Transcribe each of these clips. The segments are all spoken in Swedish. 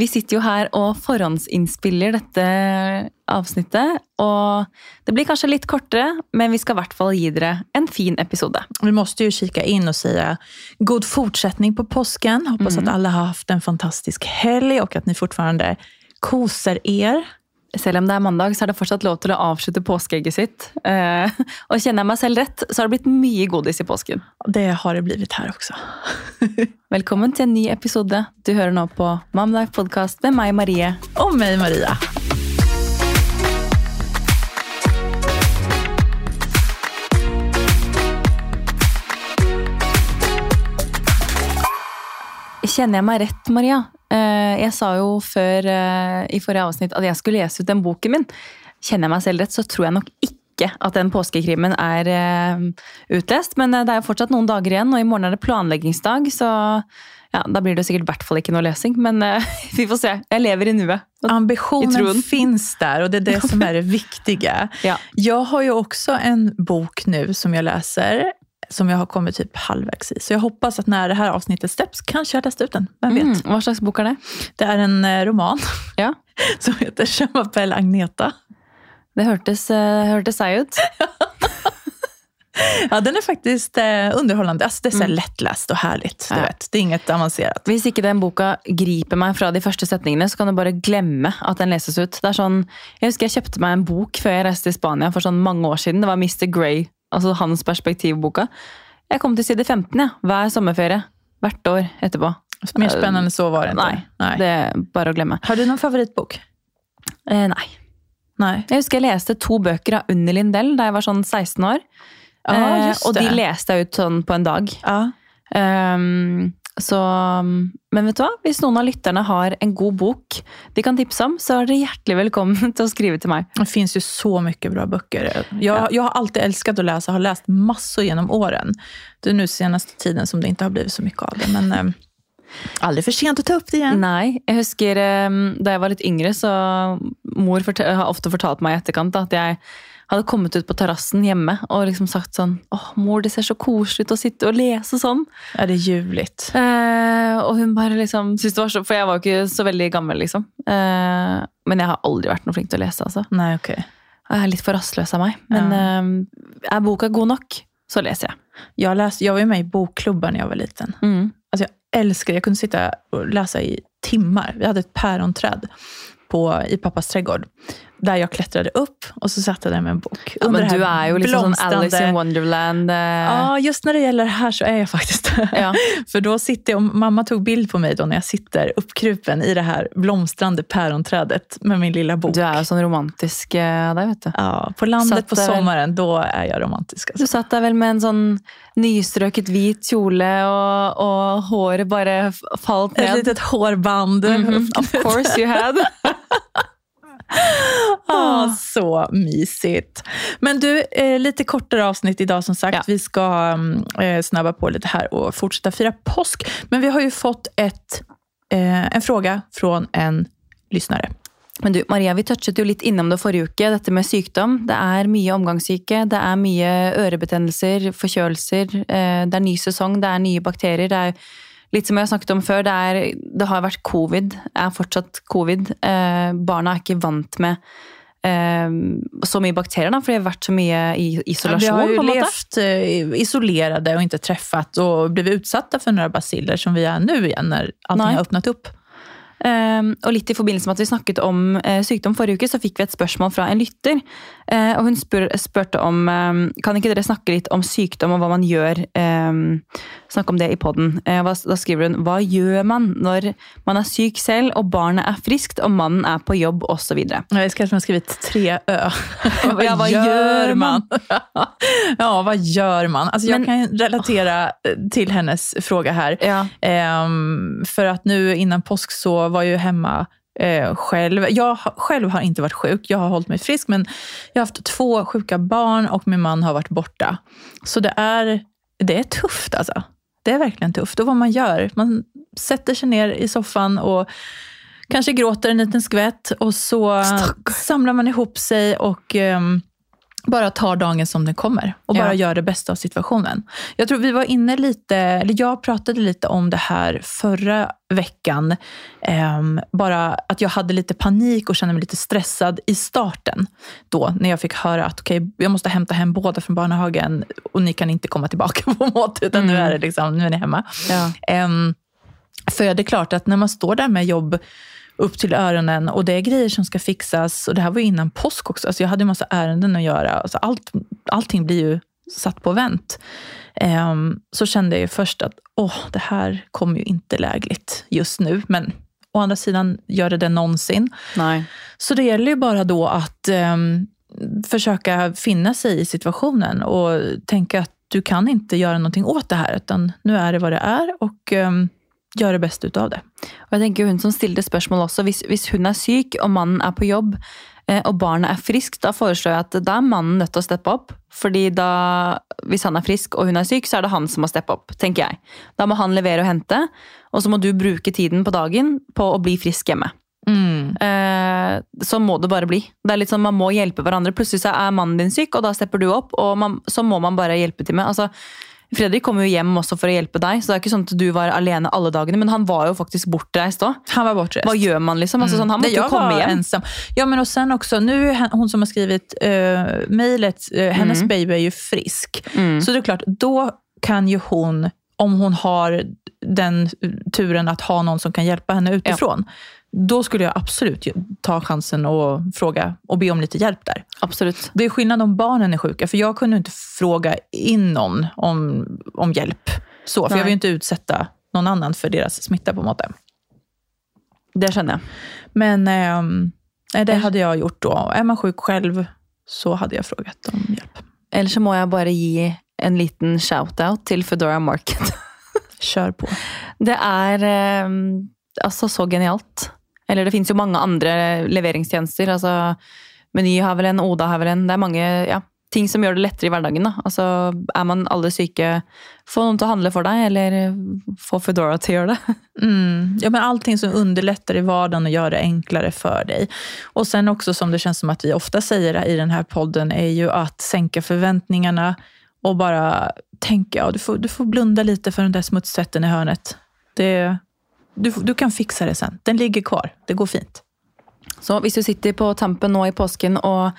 Vi sitter jo her og forhåndsinnspiller dette avsnittet. Og det blir kanskje litt kortere, men vi skal i hvert fall gi dere en fin episode. Vi måste ju kika in och säga god fortsättning på påsken. Hoppas att alla har haft en fantastisk helg och att ni fortfarande koser er. Selv om det er mandag, så er det fortsatt lov til å avslutte påskeegget sitt. Eh, og kjenner jeg meg selv rett, så har det blitt mye godis i påsken. Det har det blivit här också. Velkommen til en ny episode. Du hører nå på Mom Life Podcast med meg, Marie. Och mig Maria. Kjenner jeg meg rett, Maria? Eh, Jeg sa jo før eh, i forrige avsnitt at jeg skulle lese ut den boken min. Kjenner jeg meg selv rett, så tror jeg nok ikke at den påskekrimen er eh, utlest. Men det jo fortsatt noen dager igjen, og i morgen er det planleggingsdag, så ja, da blir det sikkert i hvert fall ikke noe lesing. Men eh, vi får se. Jeg lever i nuet. Ambitionen finns där och det är det som är det viktiga. Ja. Jag har ju också en bok nu som jag läser som jag har kommit typ halvvägs i. Så jag hoppas att när det här avsnittet släpps kanske jag testar ut den. Vem vet? Mm, hva slags bok er det? Det är en eh, roman Ja, som heter Chamapelle Agneta. Det hørtes, eh, hørtes seg ut. Ja, den är faktiskt eh, underhållande. Alltså, det är så här lättläst och härligt. Du Ja. vet. Det är inget avancerat. Hvis ikke den boka griper meg fra de første setningene, så kan du bare glemme at den leses ut. Det sånn, jeg husker jeg kjøpte meg en bok før jeg reiste til Spania for sånn mange år siden. Det var Mr. Grey, altså hans perspektivboka. Jeg kom til side 15 ja, hver sommerferie. Hvert år etterpå. Mer spännande än så var det inte. Nei, det er bare å glemme. Har du någon favoritbok? Eh, nei. Nej. Jeg husker jeg leste to bøker av Unni Lindell da jeg var sånn 16 år. Ja, Eh, og de det. leste jeg ut sånn på en dag. Ja. Ehm, så, men vet du hva? Hvis noen av lytterne har en god bok de kan tipse om, så er dere hjertelig velkommen til å skrive til meg. Det finns ju så mycket bra böcker. Jag, jag har alltid älskat att läsa, har läst massor genom åren. Det är nu senaste tiden som det inte har blivit så mycket av det. Men eh, aldrig för sent att ta upp det igen. Nei, jeg husker ehm, da jeg var litt yngre, så mor har ofte fortalt meg i etterkant da, at jeg hadde kommet ut på terrassen hjemme og liksom sagt sånn Åh, mor, det ser så koselig ut å sitte og lese sånn. Ja, det är ljuvligt. Eh, og hun bare liksom det var så For jeg var ikke så veldig gammel, liksom. Eh, men jeg har aldri vært noe flink til å lese, altså. Nej, okej. Jeg er litt for rastløs av meg. Men eh, er boka god nok, så leser jeg. Jag, läste, jag var ju med i bokklubbar när jag var liten. Mm. Alltså jag älskar Jag kunde sitta och läsa i timmar. Vi hade ett päronträd på, i pappas trädgård. Där jag klättrade upp och så satt jag där med en bok. Ja, men du er jo liksom blomstrande- Alice in Wonderland. eh, Ja, just när det gäller det här så är jag faktiskt det. Ja. För då sitter jag, och mamma tog bild på mig då när jag sitter uppkrupen i det här blomstrande päronträdet med min lilla bok. Du jo sånn romantisk eh, deg, vet du. Ja, på landet Satt på där väl- sommaren, då är jag romantisk. Du Alltså. satt der vel med en sånn nystrøket hvit kjole, og, og håret bare f- falt Ett litet hårband. Mhm, Of course you had. Ja, så mysigt. Men du, eh, lite kortare avsnitt idag som sagt. Ja. Vi ska mm, eh, snabba på lite här och fortsätta fira påsk. Men vi har ju fått ett, eh, en fråga från en lyssnare. Men du, Maria, vi touchet jo litt innom det forrige uke, dette med sykdom. Det er mye omgangssyke, det er mye ørebetennelser, forkjølelser, eh, det er ny sesong, det er nye bakterier. Det er litt som jeg har snakket om før, det, er, det har vært covid, er fortsatt covid. Eh, barna er ikke vant med eh, så mye bakterier, da, for de har vært så mye i Vi isolasjon. har ju på en måte. levt eh, isolerade och inte träffat och blivit utsatta för några basiller som vi är nu igen när allting Nej. har öppnat upp. Um, og litt i forbindelse med at vi snakket om eh, sykdom forrige uke, så fikk vi et spørsmål fra en lytter. Eh, og hun spurte om eh, Kan ikke dere snakke litt om sykdom og hva man gjør? Snakke om det i poden. Eh, da skriver hun Hva gjør man når man er syk selv, og barnet er friskt, og mannen er på jobb, osv.? Ja, Jag kanske har skrivit tre ö. Ja, vad gör man? ja, vad gör man? Alltså, jag Men- kan relatera eh, till hennes fråga här. Ja. Ehm, för att nu innan påsk så var jag hemma eh, själv. Jag själv har inte varit sjuk, jag har hållit mig frisk, men jag har haft två sjuka barn och min man har varit borta. Så det är, det är tufft alltså. Det är verkligen tufft. Och vad man gör, man sätter sig ner i soffan och kanske gråter en liten skvätt och så Stackarn. samlar man ihop sig och ehm, bara tar dagen som den kommer och bara Ja. gör det bästa av situationen. Jag tror vi var inne lite, eller jag pratade lite om det här förra veckan. Ehm, bara att jag hade lite panik och kände mig lite stressad i starten. Då när jag fick höra att okej, jag måste hämta hem båda från barnhagen och ni kan inte komma tillbaka på mat utan nu Mm. är det liksom, nu är ni hemma. Ja. Ehm, för det är klart att när man står där med jobb upp till öronen och det är grejer som ska fixas. Och det här var innan påsk också. Alltså jag hade en massa ärenden att göra. Alltså allt, allting blir ju satt på vänt. Ehm, så kände jag först att åh, det här kommer ju inte lägligt just nu. Men å andra sidan, gör det det någonsin? Nej. Så det gäller ju bara då att ehm, försöka finna sig i situationen och tänka att du kan inte göra någonting åt det här, utan nu är det vad det är och um, gör det bästa utav det. Og jeg tenker Hun som stilte spørsmål også, hvis, hvis hun er syk og mannen er på jobb, eh, og barnet er friskt, da foreslår jeg at da er mannen nødt til å steppe opp. Fordi da, hvis han er frisk og hun er syk, så er det han som må steppe opp. tenker jeg. Da må han levere og hente, og så må du bruke tiden på dagen på å bli frisk hjemme. Eh, så må det bare bli. Det er litt sånn, Man må hjelpe hverandre. Plutselig så er mannen din syk, og da stepper du opp. og man, Så må man bare hjelpe til med. Altså, Fredrik kom jo hjem også for å hjelpe deg, så det er ikke sånn at du var alene alle dagene. Men han var jo faktisk bortreist òg. Han var bortrest. Vad gör man liksom? Alltså, sånn, han Nej, måste ju komma igen. ensam. Ja, men och sen också, nu hon som har skrivit uh, mejlet, eh, hennes Mm. baby är ju frisk. Så det är klart, då kan ju hon, om hon har den turen att ha någon som kan hjälpa henne utifrån, då skulle jag absolut ta chansen och fråga och be om lite hjälp där. Absolut. Det är skillnad om barnen är sjuka, för jag kunde inte fråga in någon om, om hjälp. Så, för Nej. jag vill inte utsätta någon annan för deras smitta på sätt. Det känner jag. Men nej, det hade jag gjort då. Är man sjuk själv så hade jag frågat om hjälp. Ellers så må jeg bare gi en liten shout-out til Foodora Market. Kör på. Det er eh, altså så genialt. Eller det finns ju många andra leveranstjänster. Alltså, Meny har väl en, Oda har väl en. Det är många ja, ting som gör det lättare i vardagen. Då. Alltså, är man alle syke, få någon att handla för dig eller få Foodora att göra det. Mm. Ja, men allting som underlättar i vardagen och gör det enklare för dig. Och sen också som det känns som att vi ofta säger i den här podden är ju att sänka förväntningarna och bara tänka, ja, du, får, du får blunda lite för den där smutstvätten i hörnet. Det, du, du kan fixa det sen. Den ligger kvar. Det går fint. Så hvis du sitter på tampen nå i påsken og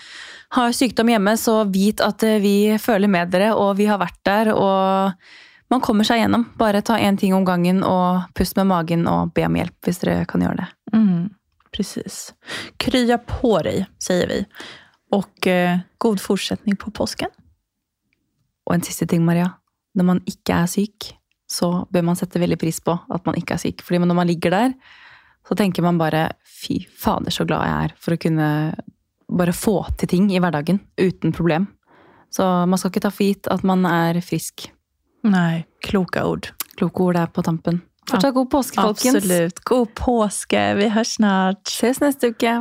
har sykdom hjemme, så vit at eh, vi føler med dere, og vi har vært der. Og man kommer seg gjennom. Bare ta én ting om gangen, og pust med magen og be om hjelp hvis dere kan gjøre det. Mm, precis. Krya på dig, säger vi. Och eh, god fortsättning på påsken. Og en siste ting, Maria. Når man ikke er syk, så bør man sette veldig pris på at man ikke er syk. Fordi når man ligger der, så tenker man bare fy fader, så glad jeg er for å kunne bare få til ting i hverdagen uten problem. Så man skal ikke ta for gitt at man er frisk. Nej, kloka ord. Kloke ord der på tampen. Fortsatt god påske, folkens. Absolut. God påske. Vi hörs snart. Ses neste uke.